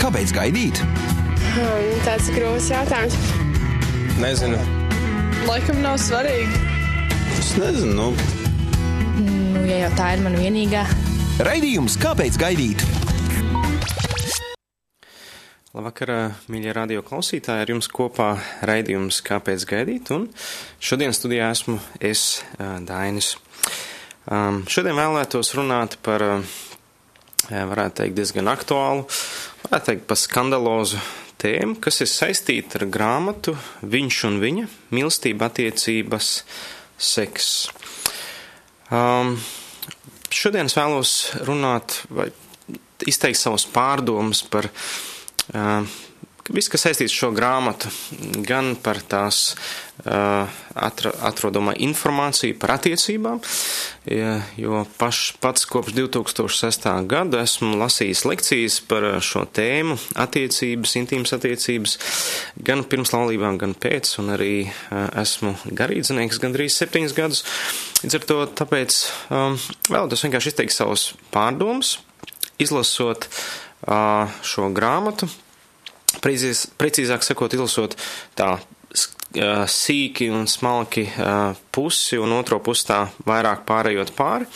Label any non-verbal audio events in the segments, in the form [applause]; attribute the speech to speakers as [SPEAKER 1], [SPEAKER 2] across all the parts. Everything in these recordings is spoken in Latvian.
[SPEAKER 1] Kāpēc gaidīt?
[SPEAKER 2] Hmm, tāds grūts jautājums.
[SPEAKER 3] Nezinu.
[SPEAKER 2] Laikam nav svarīgi.
[SPEAKER 3] Es nezinu. Nu,
[SPEAKER 4] Nu, ja jau tā ir mana vienīgā.
[SPEAKER 1] Raidījums Kāpēc gaidīt?
[SPEAKER 3] Labvakar, mīļie radio klausītāji, ar jums kopā raidījums Kāpēc gaidīt, un šodien studijā esmu es, Dainis. Um, šodien vēlētos runāt par, ā, varētu teikt, diezgan aktuālu, varētu teikt, par skandalozu tēmu, kas ir saistīta ar grāmatu Viņš un viņa mīlestība attiecības seks. Um, šodien es vēlos runāt vai izteikt savus pārdomas par uh, visu, kas saistīts šo grāmatu, gan par tās atra, atrodamā informāciju par attiecībām, jo paš, pats kopš 2006. gada esmu lasījis lekcijas par šo tēmu attiecības, intīmas attiecības, gan pirms laulībām, gan pēc, un arī esmu garīdznieks gandrīz septiņus gadus. Līdz ar to tāpēc um, vēlētos vienkārši izteikt savus pārdomas, izlasot uh, šo grāmatu, Precīz, precīzāk sakot, izlasot tā sīki un smalki pusi un otro pusi tā vairāk pārējot pāri,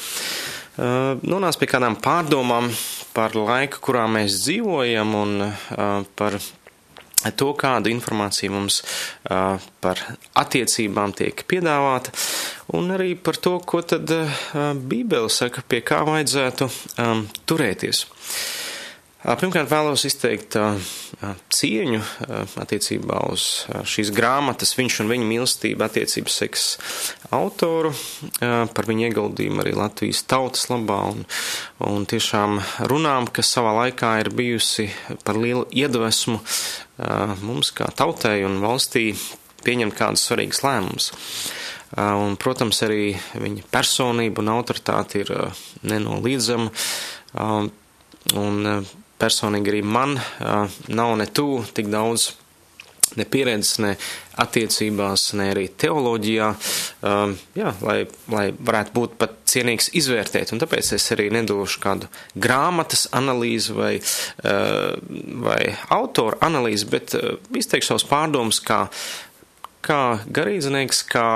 [SPEAKER 3] nonāca pie kādām pārdomām par laiku, kurā mēs dzīvojam un par to, kāda informācija mums par attiecībām tiek piedāvāta, un arī par to, ko tad Bībele saka, pie kā vajadzētu turēties. Pirmkārt, vēlos izteikt cieņu attiecībā uz šīs grāmatas, viņš un viņa mīlestība attiecības seks autoru, par viņa ieguldījumu arī Latvijas tautas labā un, un tiešām runām, kas savā laikā ir bijusi par lielu iedvesmu mums kā tautai un valstī pieņemt kādus svarīgus lēmumus. Un, protams, arī viņa personība un autoritāte ir nenolīdzama. Un personīgi arī man nav ne tuvu tik daudz ne pieredzes, ne attiecībās, ne arī teoloģijā, jā, lai, lai varētu būt pat cienīgs izvērtēt. Un tāpēc es arī nedošu kādu grāmatas analīzi vai, vai autoru analīzi, bet izteikšu savus pārdomus kā kā garīdznieks, kā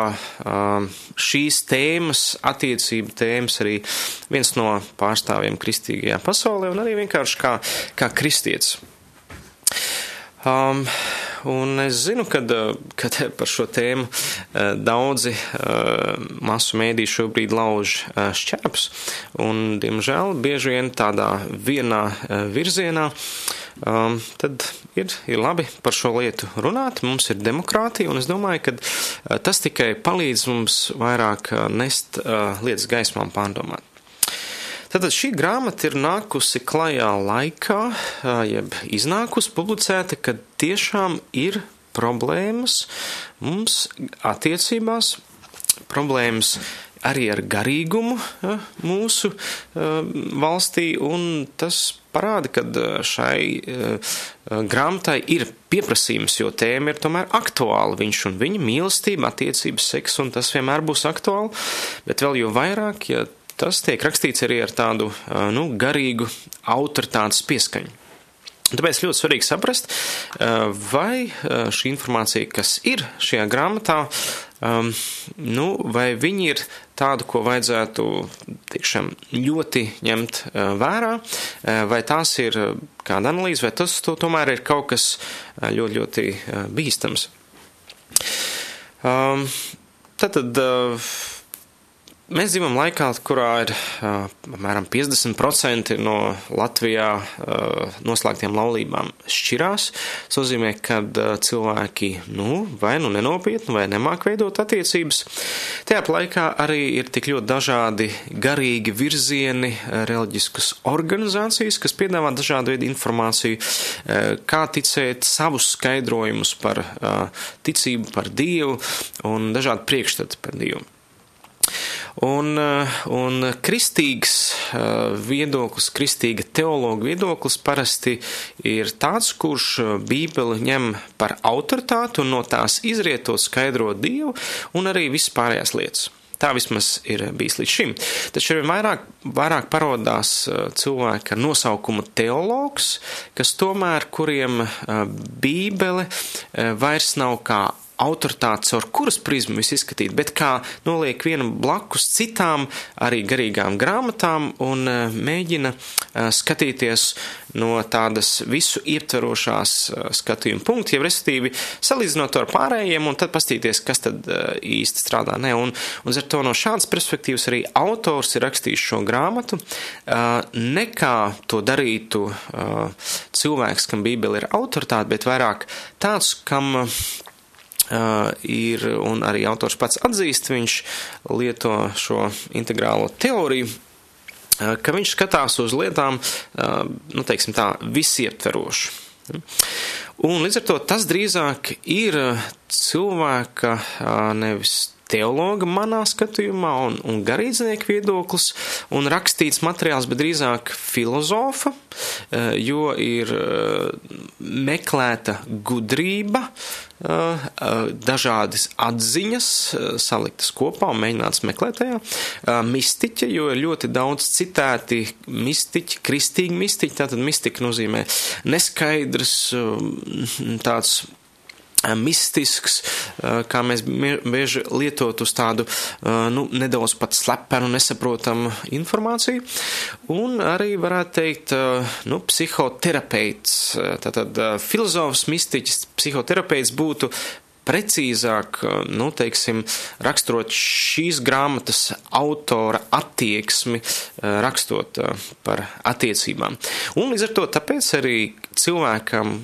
[SPEAKER 3] um, šīs tēmas, attiecību tēmas arī viens no pārstāvjiem kristīgajā pasaulē un arī vienkārši kā, kā kristietis. Um, un es zinu, kad, kad [laughs] par šo tēmu daudzi masu mēdī šobrīd lauž šķēpus, un, diemžēl, bieži vien tādā vienā virzienā, um, tad ir, ir labi par šo lietu runāt. Mums ir demokrātija, un es domāju, ka tas tikai palīdz mums vairāk nest lietas gaismām pārdomāt. Tātad šī grāmata ir nākusi klajā laikā, jeb iznākusi publicēta, kad tiešām ir problēmas mums attiecībās, problēmas arī ar garīgumu mūsu valstī, un tas parāda, ka šai grāmatai ir pieprasījums, jo tēma ir tomēr aktuāla. Viņš un viņa mīlestība, attiecības, seks, un tas vienmēr būs aktuāli, bet vēl jo vairāk, ja tas tiek rakstīts arī ar tādu nu, garīgu autoritātes pieskaņu. Tāpēc ļoti svarīgi saprast, vai šī informācija, kas ir šajā grāmatā, nu, vai viņi ir tādu, ko vajadzētu tiešām ļoti ņemt vērā, vai tās ir kāda analīze, vai tas to tomēr ir kaut kas ļoti, ļoti bīstams. Tātad Mēs dzīvojam laikā, kurā ir apmēram 50% no Latvijā noslēgtiem laulībām šķirās. Tas nozīmē, ka cilvēki nu, vai nu nenopietni, vai nemāk veidot attiecības. Tajā laikā arī ir tik ļoti dažādi garīgi virzieni, reliģiskas organizācijas, kas piedāvā dažādu veidu informāciju, kā ticēt savus skaidrojumus par ticību, par Dievu un dažādi priekšstati par Dievu. Un, un kristīgs viedoklis, kristīga teologa viedoklis parasti ir tāds, kurš Bībeli ņem par autoritāti un no tās izrietot skaidro Dievu un arī vispārējās lietas. Tā vismaz ir bijis līdz šim. Taču arī vairāk, vairāk parodās cilvēki ar nosaukumu teologs, kas tomēr, kuriem Bībele vairs nav kā autoritātes, ar kuras prizmu visu izskatīt, bet kā noliek vienu blakus citām arī garīgām grāmatām un e, mēģina e, skatīties no tādas visu ietverošās e, skatījuma punkta, jau respektīvi salīdzinot ar pārējiem un tad pastīties, kas tad īsti strādā. Ne, un, un ar to no šādas perspektīvas arī autors ir rakstījis šo grāmatu, nekā to darītu cilvēks, kam Bībele ir autoritāte, bet vairāk tāds, kam ir, un arī autors pats atzīst, viņš lieto šo integrālo teoriju, uh, ka viņš skatās uz lietām, uh, nu, teiksim tā, visietveroši. Un līdz ar to tas drīzāk ir cilvēka nevis teologa manā skatījumā un, un garīdznieka viedoklis un rakstīts materiāls, bet drīzāk filozofa, eh, jo ir eh, meklēta gudrība, eh, dažādas atziņas saliktas kopā un mēģināts meklēt tajā. Mistiķa, jo ir ļoti daudz citēti mistiķi, kristīgi mistiķi, tātad mistika nozīmē neskaidrs, tāds mistisks, eh, kā mēs bieži lietot uz tādu, eh, nu, nedaudz pat slepenu, nesaprotamu informāciju, un arī varētu teikt, nu, psihoterapeits, tātad filozofs, mistiķis, psihoterapeits būtu precīzāk, nu, teiksim, raksturot šīs grāmatas autora attieksmi, rakstot par attiecībām. Un līdz ar to tāpēc arī cilvēkam,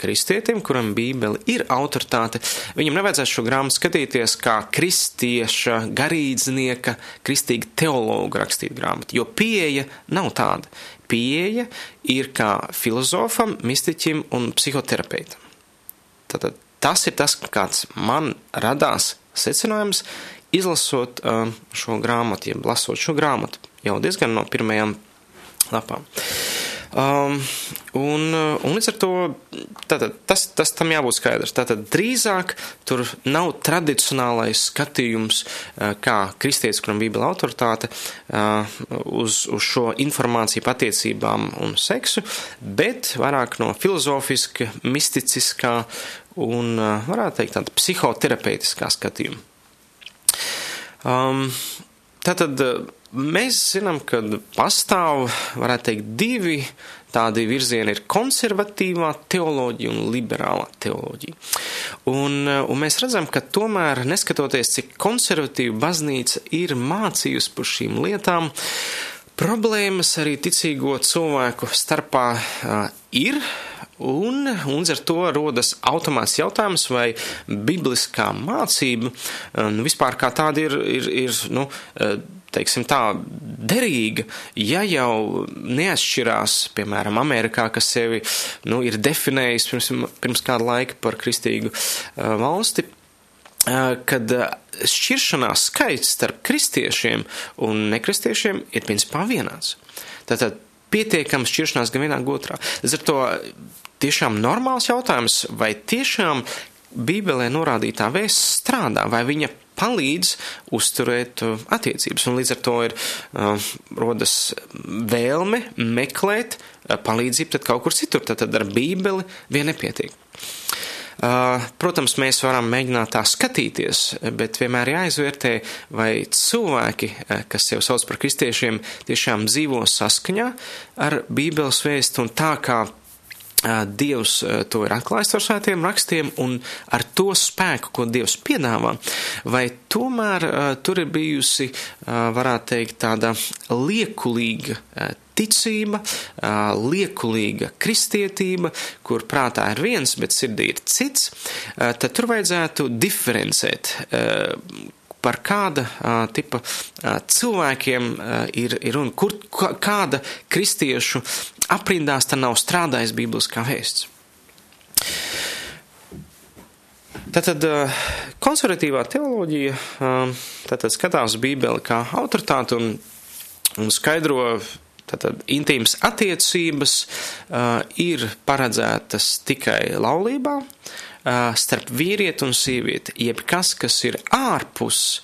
[SPEAKER 3] kristietim, kuram Bībele ir autoritāte, viņam nevajadzētu šo grāmatu skatīties kā kristieša, garīdznieka, kristīga teologa rakstīt grāmatu, jo pieeja nav tāda. Pieeja ir kā filozofam, mistiķim un psihoterapeitam. Tātad tas ir tas, kāds man radās secinājums, izlasot uh, šo grāmatu, jeb lasot šo grāmatu jau diezgan no pirmajām lapām. Um, un, un līdz ar to tātad, tas, tas tam jābūt skaidrs. Tātad drīzāk tur nav tradicionālais skatījums, uh, kā kristietis, kuram Bībele autoritāte, uh, uz, uz šo informāciju patiecībām un seksu, bet vairāk no filozofiska, misticiskā un, uh, varētu teikt, tāda psihoterapeitiskā skatījuma. Um, tātad Mēs zinām, ka pastāv, varētu teikt, divi tādi virzieni ir konservatīvā teoloģija un liberālā teoloģija. Un, un mēs redzam, ka tomēr, neskatoties, cik konservatīva baznīca ir mācījusi par šīm lietām, problēmas arī ticīgo cilvēku starpā uh, ir, Un, un ar to rodas automāts jautājums, vai bibliskā mācība nu, vispār kā tāda ir, ir, ir nu, teiksim tā, derīga, ja jau neatšķirās, piemēram, Amerikā, kas sevi nu, ir definējis pirms, pirms kāda laika par kristīgu uh, valsti, uh, kad šķiršanās skaits starp kristiešiem un nekristiešiem ir principā vienāds. Tātad pietiekams šķiršanās gan vienā, gan otrā. Līdz ar to tiešām normāls jautājums, vai tiešām Bībelē norādītā vēsts strādā, vai viņa palīdz uzturēt uh, attiecības. Un līdz ar to ir uh, rodas vēlme meklēt uh, palīdzību kaut kur citur. Tad ar Bībeli vien nepietiek. Uh, protams, mēs varam mēģināt tā skatīties, bet vienmēr jāizvērtē, vai cilvēki, uh, kas sev sauc par kristiešiem, tiešām dzīvo saskaņā ar Bībeles vēstu un tā kā Dievs to ir atklājis ar svētiem rakstiem un ar to spēku, ko Dievs piedāvā, vai tomēr tur ir bijusi, varētu teikt, tāda liekulīga ticība, liekulīga kristietība, kur prātā ir viens, bet sirdī ir cits, tad tur vajadzētu diferencēt par kāda uh, tipa uh, cilvēkiem uh, ir, ir un kur, kāda kristiešu aprindās tā nav strādājis Bībeles kā vēsts. Tātad konservatīvā teoloģija tātad skatās Bībeli kā autoritāti un, un skaidro tātad intīmas attiecības ir paredzētas tikai laulībā starp vīrieti un sievieti, jeb kas, kas ir ārpus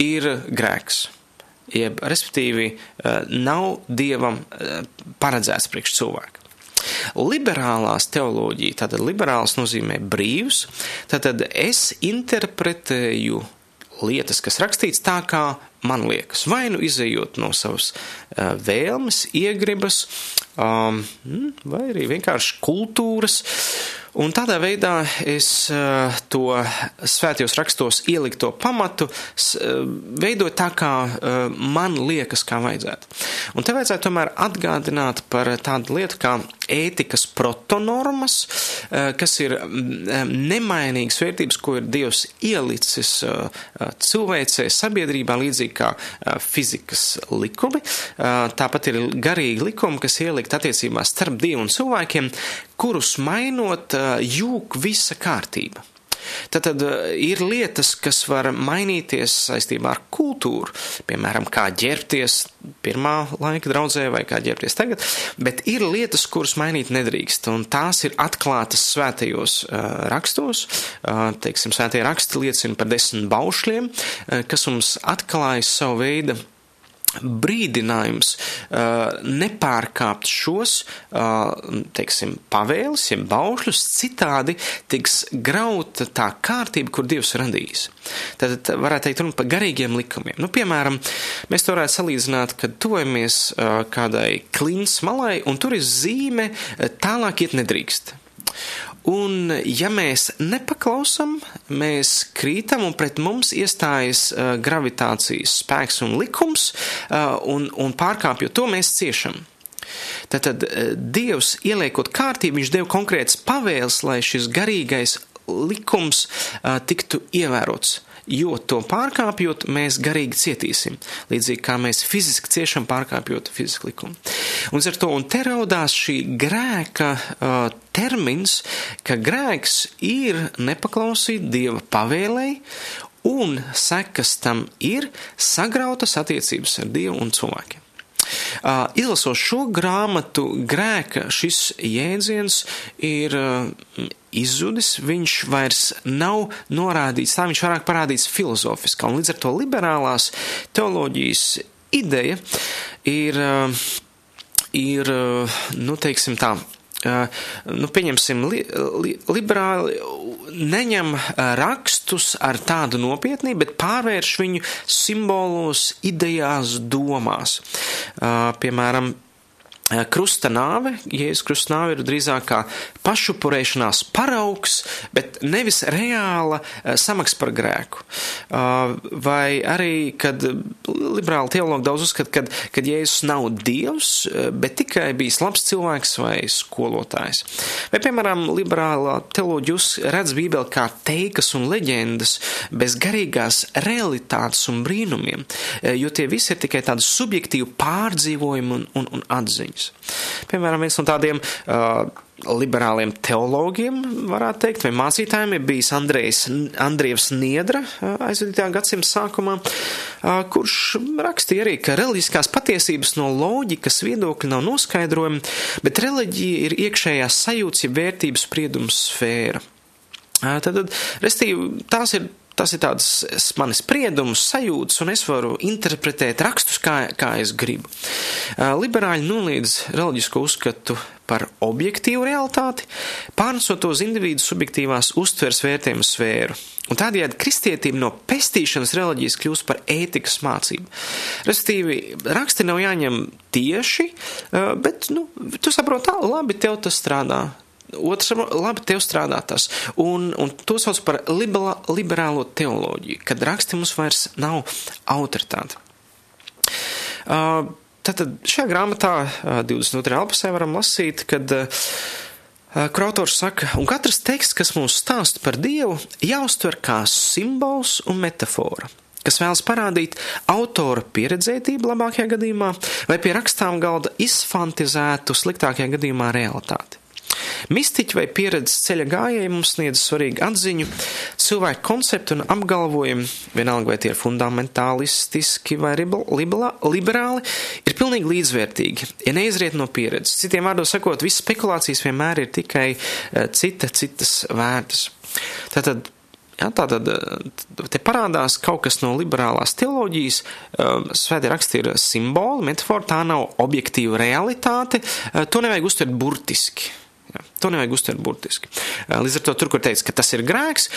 [SPEAKER 3] ir grēks. Jeb, respektīvi, nav dievam paredzēts priekš cilvēku. Liberālās teoloģija, tātad liberāls nozīmē brīvs, tātad es interpretēju lietas, kas rakstīts tā, kā man liekas, vai nu izējot no savas uh, vēlmes, iegribas, um, vai arī vienkārši kultūras. Un tādā veidā es uh, to svētajos rakstos ielikto pamatu uh, veidoju tā, kā uh, man liekas, kā vajadzētu. Un te vajadzētu tomēr atgādināt par tādu lietu kā ētikas protonormas, kas ir nemainīgas vērtības, ko ir Dievs ielicis cilvēcē, sabiedrībā, līdzīgi kā fizikas likumi. Tāpat ir garīgi likumi, kas ielikt attiecībās starp Dievu un cilvēkiem, kurus mainot jūg visa kārtība. Tad, tad ir lietas, kas var mainīties saistībā ar kultūru, piemēram, kā ģērbties pirmā laika draudzē vai kā ģērbties tagad, bet ir lietas, kuras mainīt nedrīkst, un tās ir atklātas svētajos uh, rakstos. Uh, teiksim, svētie raksti liecina par desmit baušļiem, kas mums atklājas savu veidu brīdinājums uh, nepārkāpt šos, uh, teiksim, pavēles, ja baušļus, citādi tiks grauta tā kārtība, kur Dievs radījis. Tad varētu teikt runa par garīgiem likumiem. Nu, piemēram, mēs to varētu salīdzināt, kad tuvojamies uh, kādai klints malai, un tur ir zīme tālāk iet nedrīkst. Un, ja mēs nepaklausam, mēs krītam un pret mums iestājas uh, gravitācijas spēks un likums, uh, un, un pārkāpjot to mēs ciešam. Tātad uh, Dievs ieliekot kārtību, viņš deva konkrētas pavēles, lai šis garīgais likums uh, tiktu ievērots jo to pārkāpjot, mēs garīgi cietīsim, līdzīgi kā mēs fiziski ciešam pārkāpjot fizisku likumu. Un ar to un te raudās šī grēka uh, termins, ka grēks ir nepaklausīt Dieva pavēlei, un sekas tam ir sagrautas attiecības ar Dievu un cilvēkiem. Izlasot šo grāmatu, grēka šis jēdziens ir izzudis, viņš vairs nav norādīts, tā viņš vairāk parādīts filozofiskā, un līdz ar to liberālās teoloģijas ideja ir, ir nu, teiksim tā, nu, pieņemsim, li, li, liberāli neņem rakstus ar tādu nopietnību, bet pārvērš viņu simbolos, idejās, domās. Piemēram, Krusta nāve, Jēzus krusta nāve ir drīzāk kā pašupurēšanās paraugs, bet nevis reāla samaksa par grēku. Vai arī, kad liberāli teologi daudz uzskata, kad, kad Jēzus nav dievs, bet tikai bijis labs cilvēks vai skolotājs. Vai, piemēram, liberālā teoloģija redz Bībeli kā teikas un leģendas bez garīgās realitātes un brīnumiem, jo tie visi ir tikai tādi subjektīvi pārdzīvojumi un, un, un atziņas cilvēkus. Piemēram, viens no tādiem uh, liberāliem teologiem, varētu teikt, vai mācītājiem ir bijis Andrejs, Andrievs Niedra uh, aizvadītajā gadsimta sākumā, uh, kurš rakstīja arī, ka reliģiskās patiesības no loģikas viedokļa nav noskaidrojumi, bet reliģija ir iekšējās sajūtas, ja vērtības spriedums sfēra. Uh, tad, tad, restīvi, tās ir tas ir tāds manis spriedums, sajūtas, un es varu interpretēt rakstus, kā, kā es gribu. Liberāļi noliedz reliģisko uzskatu par objektīvu realitāti, pārnesot to uz individu subjektīvās uztveres vērtējumu sfēru. Un tādējādi kristietība no pestīšanas reliģijas kļūst par ētikas mācību. Respektīvi, raksti nav jāņem tieši, bet, nu, tu saproti, labi, tev tas strādā, Otrs, labi, tev strādā tas. Un, un to sauc par liberā, liberālo teoloģiju, kad raksti mums vairs nav autoritāte. Uh, Tātad šajā grāmatā, 22. lapusē, varam lasīt, kad uh, kur autors saka, un katrs teksts, kas mums stāsta par Dievu, jāuztver kā simbols un metafora kas vēlas parādīt autora pieredzētību labākajā gadījumā, vai pie rakstām galda izfantizētu sliktākajā gadījumā realitāti. Mistiķi vai pieredzes ceļa gājēji mums sniedz svarīgu atziņu, cilvēku konceptu un apgalvojumu, vienalga vai tie ir fundamentālistiski vai liberāli, ir pilnīgi līdzvērtīgi, ja neizriet no pieredzes. Citiem vārdos sakot, visas spekulācijas vienmēr ir tikai eh, cita, citas vērtas. Tātad Ja, tātad te parādās kaut kas no liberālās teoloģijas. Svētie raksti ir simboli, metafora, tā nav objektīva realitāte. To nevajag uztvert burtiski. To nevajag uztvert burtiski. Līdz ar to, tur, kur teica, ka tas ir grēks,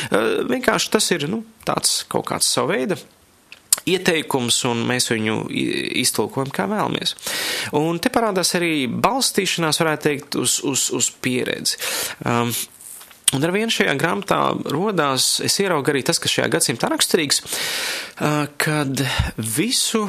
[SPEAKER 3] vienkārši tas ir nu, tāds kaut kāds savu veidu ieteikums, un mēs viņu iztulkojam kā vēlamies. Un te parādās arī balstīšanās, varētu teikt, uz, uz, uz pieredzi. Um, Un ar vienu šajā grāmatā rodās, es ieraugu arī tas, kas šajā gadsimtā raksturīgs, uh, kad visu,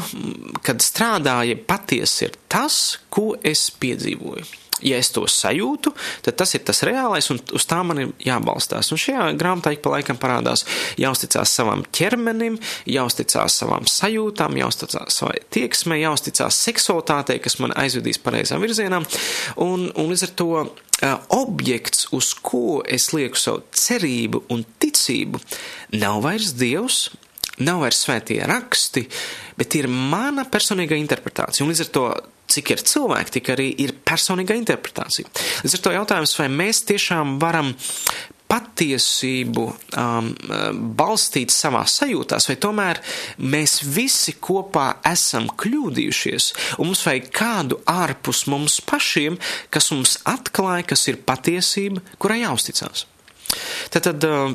[SPEAKER 3] kad strādāja patiesi ir tas, ko es piedzīvoju ja es to sajūtu, tad tas ir tas reālais, un uz tā man ir jābalstās. Un šajā grāmatā ik pa laikam parādās jāuzticās savam ķermenim, jāuzticās savām sajūtām, jāuzticās savai tieksmei, jāuzticās seksualitātei, kas man aizvedīs pareizā virzienā, un, un līdz ar to objekts, uz ko es lieku savu cerību un ticību, nav vairs Dievs, nav vairs svētie raksti, bet ir mana personīga interpretācija. Un līdz ar to cik ir cilvēki, tik arī ir personīga interpretācija. Līdz ar to jautājums, vai mēs tiešām varam patiesību um, balstīt savā sajūtās, vai tomēr mēs visi kopā esam kļūdījušies, un mums vajag kādu ārpus mums pašiem, kas mums atklāja, kas ir patiesība, kurai jāuzticās. Tad, tad uh,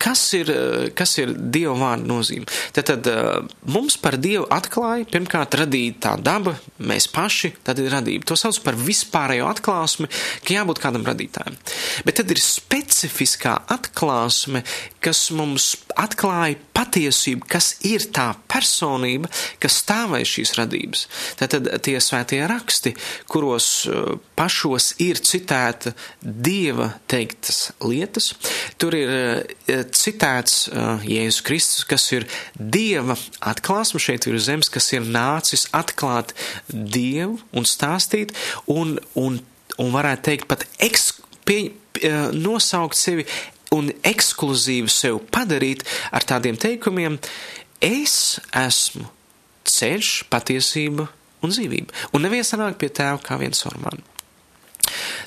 [SPEAKER 3] Kas ir, eh, kas ir Dieva vārda nozīme? Tad, tad eh, mums par Dievu atklāja pirmkārt radīta tā daba, mēs paši, tad ir radība. To sauc par vispārējo atklāsmi, ka jābūt kādam radītājam. Bet tad ir specifiskā atklāsme, kas mums atklāja patiesību, kas ir tā personība, kas stāvēja šīs radības. Tad, tad tie svētie raksti, kuros eh, pašos ir citēta Dieva teiktas lietas, tur ir citēts uh, Jēzus Kristus, kas ir Dieva atklāsme šeit ir zemes, kas ir nācis atklāt Dievu un stāstīt, un, un, un varētu teikt pat eks, pie, uh, nosaukt sevi un ekskluzīvi sev padarīt ar tādiem teikumiem, es esmu ceļš, patiesība un dzīvība. Un neviens nāk pie tēva kā viens ar mani.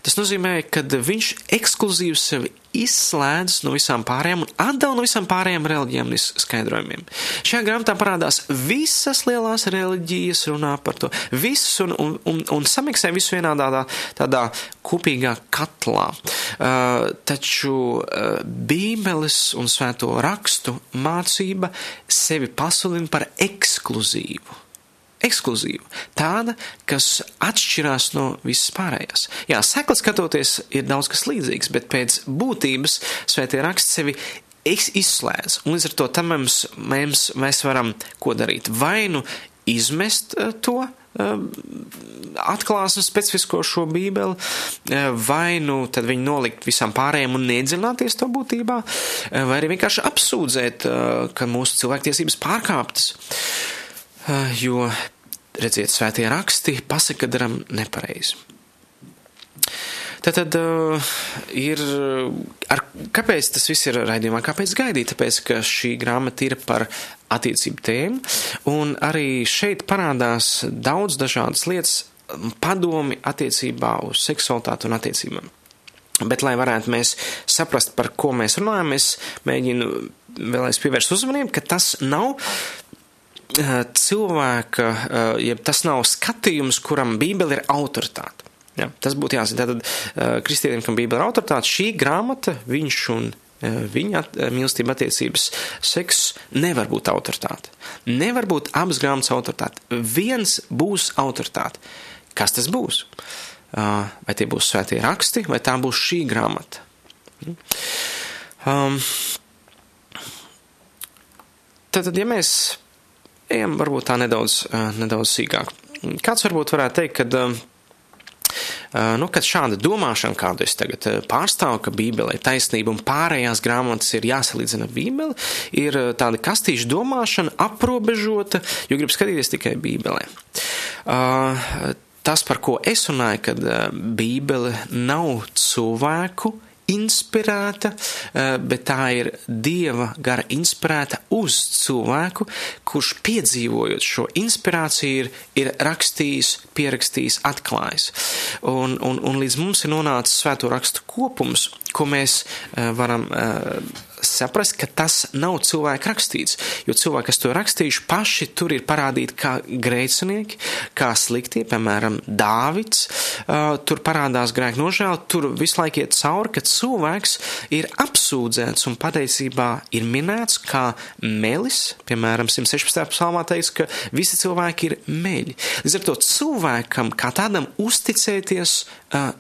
[SPEAKER 3] Tas nozīmē, ka viņš ekskluzīvi sevi izslēdz no visām pārējām un atdala no visām pārējām reliģijām un skaidrojumiem. Šajā grāmatā parādās visas lielās reliģijas runā par to, visas un, un, un, un samiksē visu vienā tādā, tādā kopīgā katlā. Uh, taču uh, Bībeles un svēto rakstu mācība sevi pasludina par ekskluzīvu ekskluzīva, tāda, kas atšķirās no visas pārējās. Jā, sekli skatoties, ir daudz kas līdzīgs, bet pēc būtības svētie raksti sevi izslēdz. Un līdz ar to tam mums, mēs, mēs varam ko darīt? Vai nu izmest uh, to, uh, atklāsmes specifisko šo bībeli, uh, vai nu tad viņu nolikt visam pārējiem un nedziļināties to būtībā, vai arī vienkārši apsūdzēt, ka mūsu cilvēktiesības pārkāptas. Jo redziet, svētie raksti pasaka, ka daram nepareizi. Tad, tad uh, ir, ar, kāpēc tas viss ir raidījumā, kāpēc gaidīt? Tāpēc, ka šī grāmata ir par attiecību tēmu, un arī šeit parādās daudz dažādas lietas, padomi attiecībā uz seksualitāti un attiecībām. Bet, lai varētu mēs saprast, par ko mēs runājam, es mēģinu vēlreiz pievērst uzmanību, ka tas nav Eh, cilvēka, eh, ja tas nav skatījums, kuram Bībele ir autoritāte. Ja, tas būtu jāzina. Tātad eh, kristietim, kam Bībele ir autoritāte, šī grāmata, viņš un viņa mīlestība attiecības seks nevar būt autoritāte. Nevar būt abas grāmatas autoritāte. Viens būs autoritāte. Kas tas būs? Vai tie būs svētie raksti, vai tā būs šī grāmata? Um, tad, ja mēs ejam varbūt tā nedaudz, nedaudz sīkāk. Kāds varbūt varētu teikt, ka nu, kad šāda domāšana, kādu es tagad pārstāvu, ka Bībele ir taisnība un pārējās grāmatas ir jāsalīdzina ar Bībeli, ir tāda kastīša domāšana aprobežota, jo grib skatīties tikai Bībelē. Tas, par ko es runāju, kad Bībele nav cilvēku inspirēta, eh, bet tā ir dieva gara inspirēta uz cilvēku, kurš piedzīvojot šo inspirāciju ir, ir rakstījis, pierakstījis, atklājis. Un, un, un līdz mums ir nonācis svēto rakstu kopums, ko mēs eh, varam eh, saprast, ka tas nav cilvēka rakstīts. Jo cilvēki, kas to rakstījuši, paši tur ir parādīti kā grēcinieki, kā sliktie, piemēram, Dāvids. Tur parādās grēka nožēla, tur visu laiku iet cauri, ka cilvēks ir apsūdzēts un patiesībā ir minēts kā melis. Piemēram, 116. psalmā teiks, ka visi cilvēki ir meļi. Līdz ar to cilvēkam kā tādam uzticēties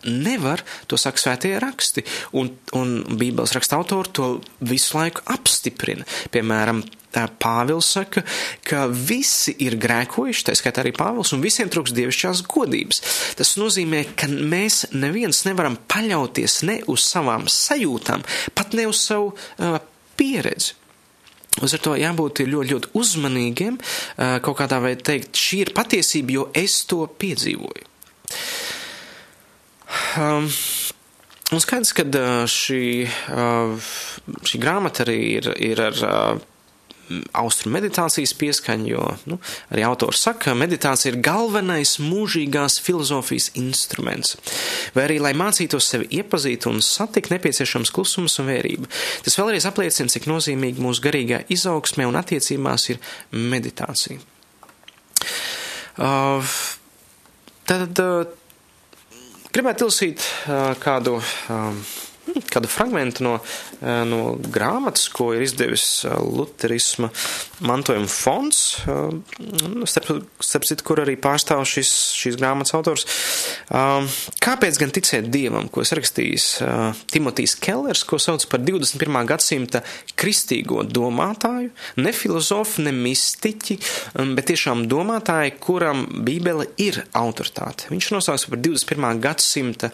[SPEAKER 3] nevar, to saka svētie raksti. Un, un Bībeles raksta autori to visu laiku apstiprina. Piemēram, Pāvils saka, ka visi ir grēkojuši, tā skaitā arī Pāvils, un visiem trūks dievišķās godības. Tas nozīmē, ka mēs neviens nevaram paļauties ne uz savām sajūtām, pat ne uz savu uh, pieredzi. Uz to jābūt ļoti, ļoti uzmanīgiem, uh, kaut kādā veidā teikt, šī ir patiesība, jo es to piedzīvoju. Um, Un skaidrs, ka šī, šī grāmata arī ir, ir ar austrumu meditācijas pieskaņu, jo nu, arī autors saka, ka meditācija ir galvenais mūžīgās filozofijas instruments. Vai arī, lai mācītos sevi iepazīt un satikt, nepieciešams klusums un vērība. Tas vēlreiz apliecina, cik nozīmīgi mūsu garīgā izaugsmē un attiecībās ir meditācija. Uh, tad uh, Gribētu ilsīt kādu, kādu fragmentu no, no grāmatas, ko ir izdevis Lutherisma mantojuma fonds, starp, starp citu, kur arī pārstāv šis, šīs grāmatas autors. Kāpēc gan ticēt Dievam, ko es rakstījis Timotijs Kellers, ko sauc par 21. gadsimta kristīgo domātāju, ne filozofu, ne mistiķi, bet tiešām domātāju, kuram Bībele ir autoritāte. Viņš nosauks par 21. gadsimta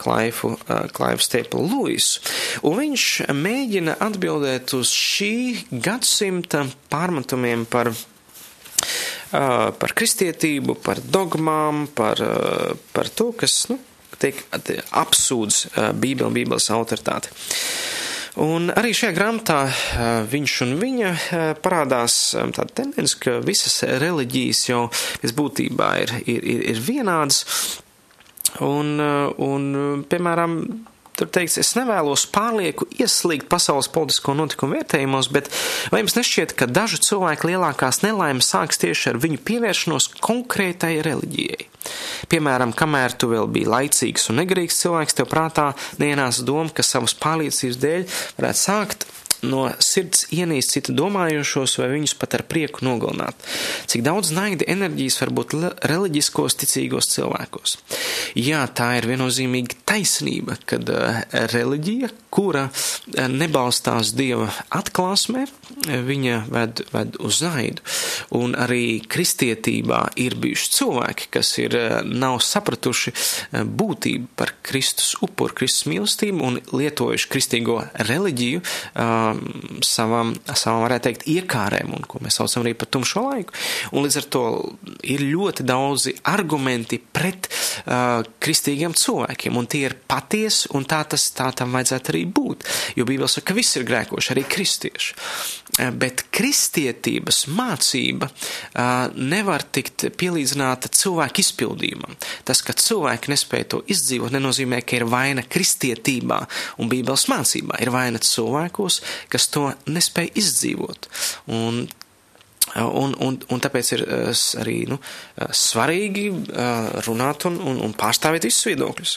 [SPEAKER 3] Klaifu, Klaifu Steplu Luisu. Un viņš mēģina atbildēt uz šī gadsimta pārmetumiem par par kristietību, par dogmām, par, par to, kas nu, tiek apsūdz Bībeli un Bībeles autoritāti. Un arī šajā grāmatā viņš un viņa parādās tāda tendence, ka visas reliģijas jau pēc būtībā ir, ir, ir, ir vienādas. Un, un, piemēram, Tur teiks, es nevēlos pārlieku ieslīgt pasaules politisko notikumu vērtējumos, bet vai jums nešķiet, ka dažu cilvēku lielākās nelaimes sāks tieši ar viņu pievēršanos konkrētai reliģijai? Piemēram, kamēr tu vēl biji laicīgs un negrīgs cilvēks, tev prātā neienāca doma, ka savas pārliecības dēļ varētu sākt no sirds ienīst citu domājošos vai viņus pat ar prieku nogalināt. Cik daudz naida enerģijas var būt reliģiskos ticīgos cilvēkos. Jā, tā ir viennozīmīga taisnība, kad uh, reliģija, kura uh, nebalstās Dieva atklāsmē, viņa ved, ved uz naidu. Un arī kristietībā ir bijuši cilvēki, kas ir nav sapratuši būtību par Kristus upuru, Kristus mīlestību un lietojuši kristīgo reliģiju savam, savam, varētu teikt, iekārēm, un ko mēs saucam arī par tumšo laiku. Un līdz ar to ir ļoti daudzi argumenti pret uh, kristīgiem cilvēkiem, un tie ir patiesi, un tā tas tā tam vajadzētu arī būt. Jo Bībele saka, ka viss ir grēkoši, arī kristieši. Uh, bet kristietības mācība uh, nevar tikt pielīdzināta cilvēku izpildījumam. Tas, ka cilvēki nespēja to izdzīvot, nenozīmē, ka ir vaina kristietībā un Bībeles mācībā. Ir vaina cilvēkos, kas to nespēja izdzīvot. Un Un, un, un tāpēc ir arī nu, svarīgi runāt un, un, un pārstāvēt visus viedokļus.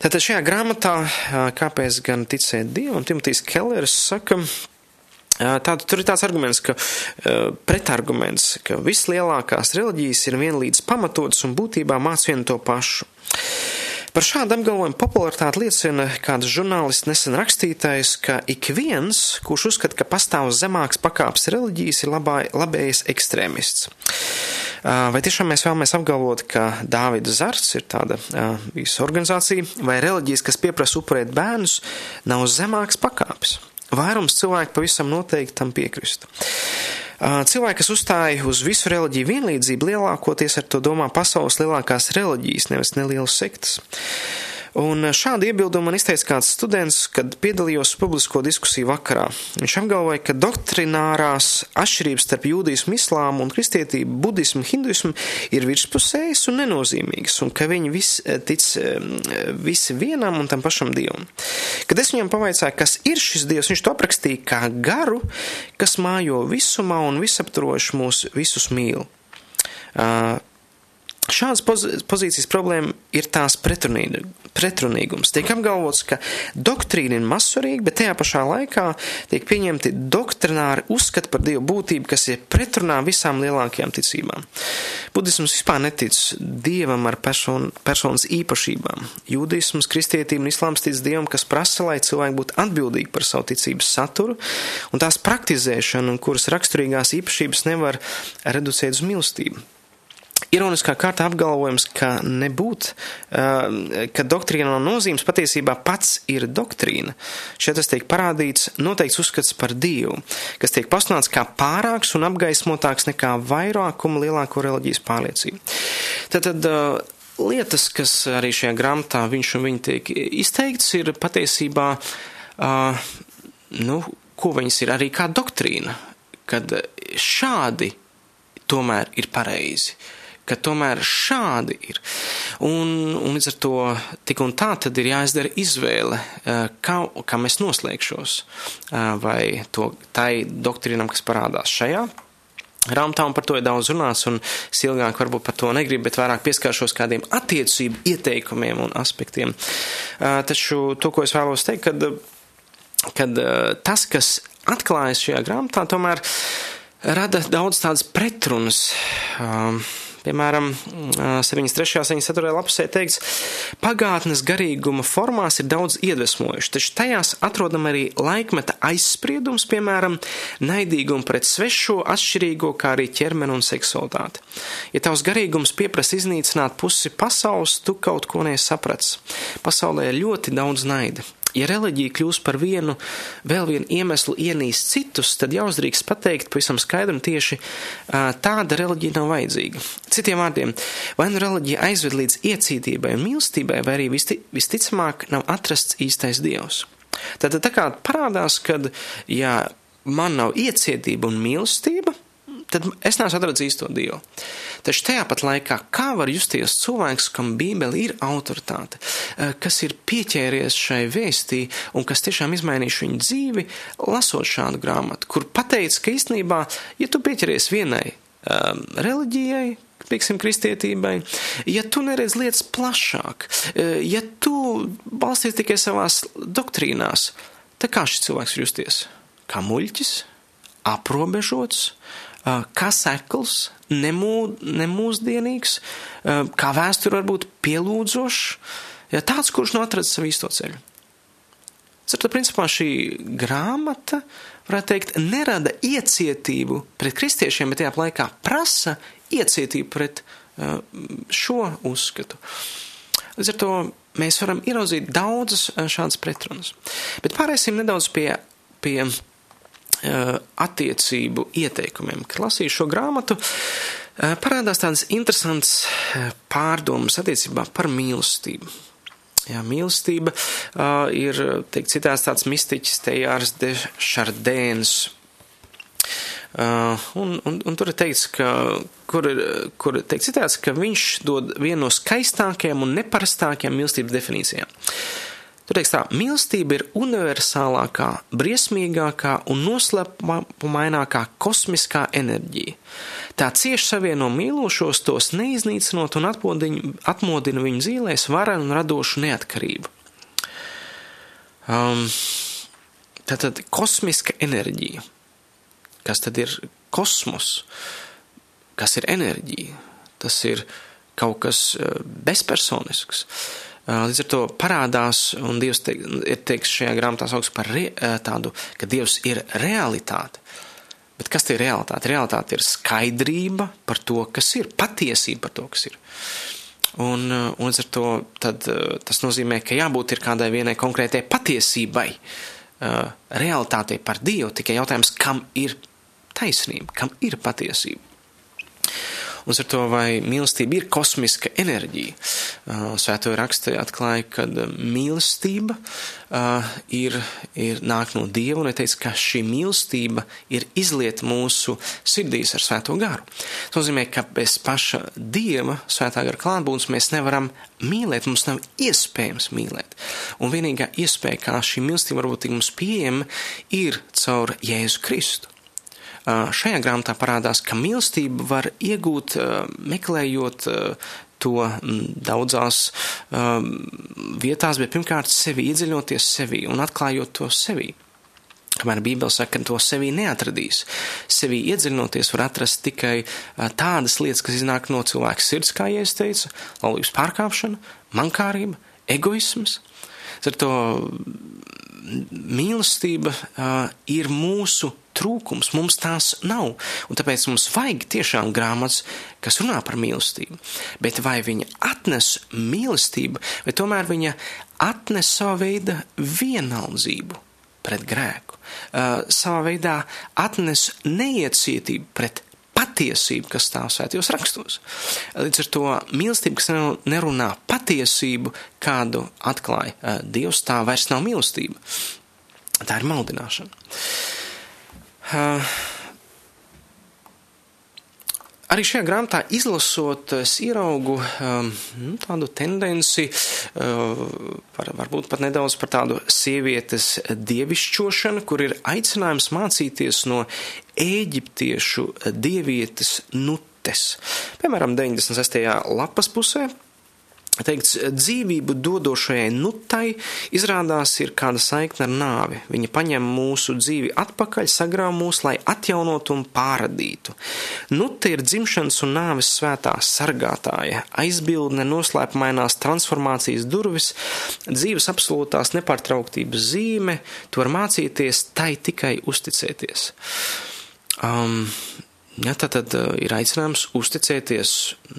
[SPEAKER 3] Tātad šajā grāmatā, kāpēc gan ticēt Dievam, Timotīs Kellers saka, Tāda, tur ir tāds arguments, ka pretarguments, ka vislielākās reliģijas ir vienlīdz pamatotas un būtībā māc vienu to pašu. Par šādu apgalvojumu popularitāti liecina kāds žurnālists nesen rakstītais, ka ik viens, kurš uzskata, ka pastāv zemāks pakāps reliģijas, ir labā, labējs ekstrēmists. Vai tiešām mēs vēlamies apgalvot, ka Dāvida Zarts ir tāda visa organizācija, vai reliģijas, kas pieprasa upurēt bērnus, nav zemāks pakāpes? Vairums cilvēku pavisam noteikti tam piekristu. Cilvēki, kas uzstāja uz visu reliģiju vienlīdzību, lielākoties ar to domā pasaules lielākās reliģijas, nevis nelielas sektas. Un šādu iebildumu man izteica kāds students, kad piedalījos publisko diskusiju vakarā. Viņš apgalvoja, ka doktrinārās atšķirības starp jūdismu, islāmu un kristietību, budismu, hinduismu ir virspusējas un nenozīmīgas, un ka viņi vis, tic visi vienam un tam pašam dievam. Kad es viņam pavaicāju, kas ir šis dievs, viņš to aprakstīja kā garu, kas mājo visumā un visaptroši mūs visus mīl. Uh, Šādas pozīcijas problēma ir tās pretrunīgums. Tiek apgalvots, ka doktrīna ir mazsvarīga, bet tajā pašā laikā tiek pieņemti doktrināri uzskati par dievu būtību, kas ir pretrunā visām lielākajām ticībām. Budisms vispār netic dievam ar person, personas īpašībām. Jūdisms, kristietība un islāms tic dievam, kas prasa, lai cilvēki būtu atbildīgi par savu ticības saturu un tās praktizēšanu, kuras raksturīgās īpašības nevar reducēt uz mīlestību. Ironiskā kārtā apgalvojums, ka nebūt, ka doktrīna nav nozīmes, patiesībā pats ir doktrīna. Šeit tas tiek parādīts noteikts uzskats par Dievu, kas tiek pasludināts kā pārāks un apgaismotāks nekā vairākuma lielāko reliģijas pārliecību. Tātad lietas, kas arī šajā grāmatā viņš un viņa tiek izteikts, ir patiesībā, nu, ko viņas ir arī kā doktrīna, kad šādi tomēr ir pareizi ka tomēr šādi ir. Un, un līdz ar to tik un tā tad ir jāizdara izvēle, eh, kā, kā mēs noslēgšos, eh, vai to tai doktrīnam, kas parādās šajā. Rāmtā un par to ir daudz runāts, un es ilgāk varbūt par to negribu, bet vairāk pieskāršos kādiem attiecību ieteikumiem un aspektiem. Eh, taču to, ko es vēlos teikt, kad, kad tas, kas atklājas šajā grāmatā, tomēr rada daudz tādas pretrunas. Um, Piemēram, 73. un 74. lapusē teikts, pagātnes garīguma formās ir daudz iedvesmojuši, taču tajās atrodam arī laikmeta aizspriedums, piemēram, naidīgumu pret svešo, atšķirīgo, kā arī ķermeni un seksualitāti. Ja tavs garīgums pieprasa iznīcināt pusi pasaules, tu kaut ko nesaprats. Pasaulē ir ļoti daudz naida. Ja reliģija kļūs par vienu, vēl vienu iemeslu ienīst citus, tad jāuzdrīkst pateikt pavisam skaidri un tieši tāda reliģija nav vajadzīga. Citiem vārdiem, vai nu reliģija aizved līdz iecītībai un mīlestībai, vai arī visti, visticamāk nav atrasts īstais dievs. Tad tā kā parādās, ka, ja man nav iecietība un mīlestība, tad es neesmu atradzis īsto dievu. Taču tajā pat laikā, kā var justies cilvēks, kam Bībele ir autoritāte, eh, kas ir pieķēries šai vēstī un kas tiešām izmainījuši viņu dzīvi, lasot šādu grāmatu, kur pateica, ka īstenībā, ja tu pieķeries vienai um, reliģijai, pieksim, kristietībai, ja tu neredz lietas plašāk, eh, ja tu balsties tikai savās doktrīnās, tad kā šis cilvēks justies? Kā muļķis, aprobežots, kā sekls, nemū, nemūsdienīgs, kā vēsture varbūt pielūdzošs, ja tāds, kurš nav atradzis savu īsto ceļu. Tad, principā, šī grāmata, varētu teikt, nerada iecietību pret kristiešiem, bet tajā laikā prasa iecietību pret šo uzskatu. Līdz ar to mēs varam ieraudzīt daudzas šādas pretrunas. Bet pārēsim nedaudz pie, pie attiecību ieteikumiem. Kad lasīju šo grāmatu, eh, parādās tādas interesantas eh, pārdomas attiecībā par mīlestību. Jā, mīlestība uh, ir, teikt, citās tāds mistiķis Tejārs de Šardēns. Uh, un, un, un tur ir teikts, ka, kur kur teikt citāts, ka viņš dod vienu no skaistākajām un neparastākajām mīlestības definīcijām. Uh, Tur teiks tā, mīlestība ir universālākā, briesmīgākā un noslēpumainākā kosmiskā enerģija. Tā cieši savieno mīlošos, tos neiznīcinot un atmodina viņu dzīvēs varenu un radošu neatkarību. Um, tātad kosmiska enerģija. Kas tad ir kosmos? Kas ir enerģija? Tas ir kaut kas uh, bezpersonisks. Uh, Līdz ar to parādās, un Dievs teik, ir teiks šajā grāmatā sauks par re, tādu, ka Dievs ir realitāte. Bet kas ir realitāte? Realitāte ir skaidrība par to, kas ir, patiesība par to, kas ir. Un, un līdz ar to tad, tas nozīmē, ka jābūt ir kādai vienai konkrētai patiesībai, realitātei par Dievu, tikai jautājums, kam ir taisnība, kam ir patiesība. Ar to, vai mīlestība ir kosmiska enerģija. Svēto rakstu atklāja, ka mīlestība ir, ir nāk no Dieva, un ir teicis, ka šī mīlestība ir izliet mūsu sirdīs ar svēto garu. Tas nozīmē, ka bez paša Dieva svētā gara klātbūtnes mēs nevaram mīlēt, mums nav iespējams mīlēt. Un vienīgā iespēja, kā šī mīlestība varbūt tik mums pieejama, ir caur Jēzu Kristu. Šajā grāmatā parādās, ka mīlestību var iegūt meklējot to daudzās vietās, bet pirmkārt sevi iedziļinoties sevi un atklājot to sevi. Kamēr Bībele saka, ka to sevī neatradīs. Sevī iedziļinoties var atrast tikai tādas lietas, kas iznāk no cilvēka sirds, kā jau es teicu, laulības pārkāpšana, mankārība, egoisms. Ar to mīlestība ir mūsu trūkums, mums tās nav. Un tāpēc mums vajag tiešām grāmatas, kas runā par mīlestību. Bet vai viņa atnes mīlestību, vai tomēr viņa atnes savu veidu vienaldzību pret grēku, savā veidā atnes neiecietību pret patiesību, kas stāv svētajos rakstos. Līdz ar to mīlestība, kas nerunā patiesību, kādu atklāja uh, Dievs, tā vairs nav mīlestība. Tā ir maldināšana. Uh, Arī šajā grāmatā izlasot, es ieraugu um, nu, tādu tendenci, uh, var, varbūt pat nedaudz par tādu sievietes dievišķošanu, kur ir aicinājums mācīties no eģiptiešu dievietes nutes. Piemēram, 96. lapas pusē teikts, dzīvību dodošajai nutai izrādās ir kāda saikne ar nāvi. Viņa paņem mūsu dzīvi atpakaļ, sagrāv mūs, lai atjaunotu un pāradītu. Nuta ir dzimšanas un nāves svētā sargātāja, aizbildne noslēpumainās transformācijas durvis, dzīves absolūtās nepārtrauktības zīme, to var mācīties tai tikai uzticēties. Um, ja, tad, tad uh, ir aicinājums uzticēties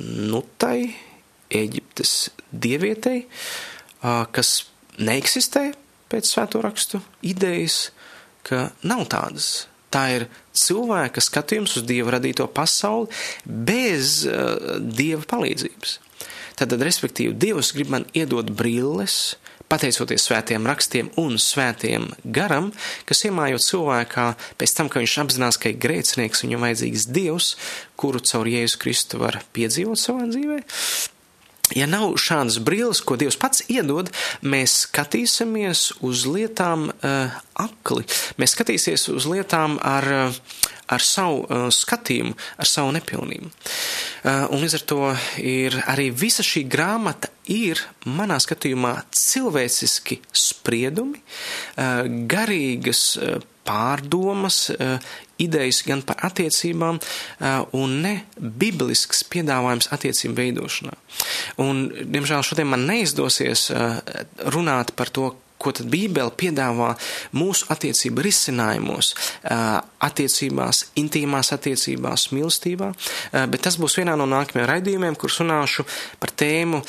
[SPEAKER 3] nutai, Eģiptes dievietei, kas neeksistē pēc svēto rakstu idejas, ka nav tādas. Tā ir cilvēka skatījums uz dievu radīto pasauli bez dieva palīdzības. Tad, respektīvi, Dievs grib man iedot brilles, pateicoties svētiem rakstiem un svētiem garam, kas iemājot cilvēkā pēc tam, ka viņš apzinās, ka ir grēcinieks, viņam vajadzīgs Dievs, kuru caur Jēzu Kristu var piedzīvot savā dzīvē, ja nav šādas brilles, ko Dievs pats iedod, mēs skatīsimies uz lietām uh, akli. Mēs skatīsimies uz lietām ar, uh, ar savu uh, skatījumu, ar savu nepilnību. Uh, un līdz ar to ir arī visa šī grāmata ir, manā skatījumā, cilvēciski spriedumi, uh, garīgas uh, pārdomas, uh, idejas gan par attiecībām, un ne biblisks piedāvājums attiecību veidošanā. Un, diemžēl, šodien man neizdosies runāt par to, ko tad Bībele piedāvā mūsu attiecību risinājumos, attiecībās, intīmās attiecībās, mīlestībā, bet tas būs vienā no nākamajiem raidījumiem, kur runāšu par tēmu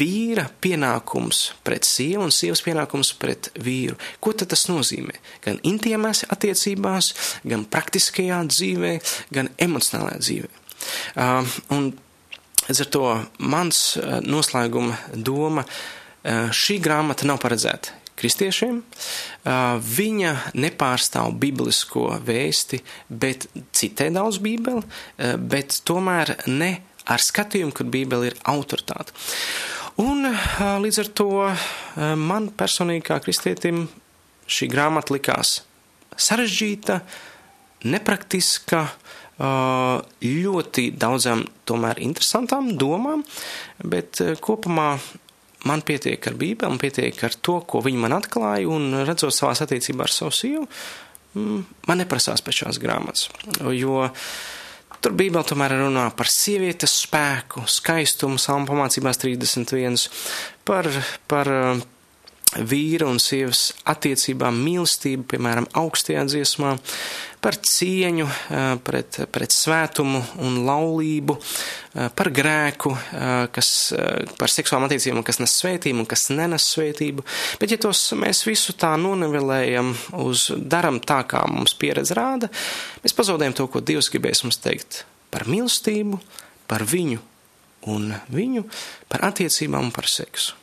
[SPEAKER 3] vīra pienākums pret sievu un sievas pienākums pret vīru. Ko tad tas nozīmē? Gan intīmās attiecībās, gan praktiskajā dzīvē, gan emocionālajā dzīvē. Un līdz ar to mans noslēguma doma ir šī grāmata nav paredzēta kristiešiem. Eh, viņa nepārstāv biblisko vēsti, bet citē daudz bībeli, eh, bet tomēr ne ar skatījumu, ka bībeli ir autoritāte. Un līdz ar to man personīgi kā kristietim šī grāmata likās sarežģīta, nepraktiska, ļoti daudzām tomēr interesantām domām, bet kopumā man pietiek ar Bībeli, man pietiek ar to, ko viņi man atklāja, un redzot savās attiecībās ar savu sievu, mm, man neprasās pēc šās grāmatas. Jo tur Bībele tomēr runā par sievietes spēku, skaistumu, salmu pamācībās 31, par, par vīra un sievas attiecībām, mīlestību, piemēram, augstajā dziesmā, par cieņu, pret, pret svētumu un laulību, par grēku, kas, par seksuālām attiecībām, kas nes svētību un kas nenes svētību. Bet, ja tos mēs visu tā nonivelējam uz daram tā, kā mums pieredze rāda, mēs pazaudējam to, ko Dievs gribēs mums teikt par mīlestību, par viņu un viņu, par attiecībām un par seksu.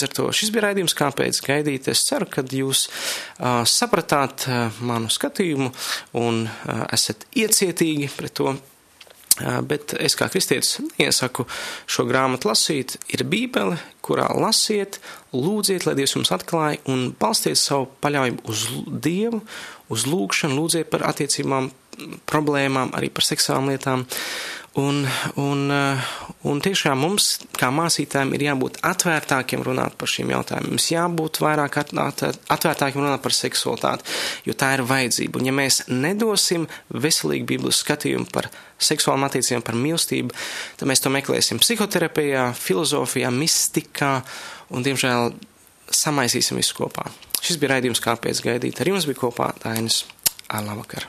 [SPEAKER 3] Ar to šis bija raidījums, kāpēc gaidīt. Es ceru, ka jūs uh, sapratāt uh, manu skatījumu un uh, esat iecietīgi pret to. Uh, bet es kā kristietis iesaku šo grāmatu lasīt. Ir bībele, kurā lasiet, lūdziet, lai Dievs jums atklāja un balstiet savu paļaujumu uz Dievu, uz lūgšanu, lūdziet par attiecībām, problēmām, arī par seksuālām lietām. Un, un, eh, un tiešām mums, kā mācītājiem, ir jābūt atvērtākiem runāt par šiem jautājumiem. Mums jābūt vairāk atvērtākiem runāt par seksualitāti, jo tā ir vajadzība. Un ja mēs nedosim veselīgu Bībeles skatījumu par seksuālām attiecībām, par mīlestību, tad mēs to meklēsim psihoterapijā, filozofijā, mistikā un, diemžēl, samaisīsim visu kopā. Šis bija raidījums, kāpēc gaidīt. Ar jums bija kopā Dainis. Labvakar!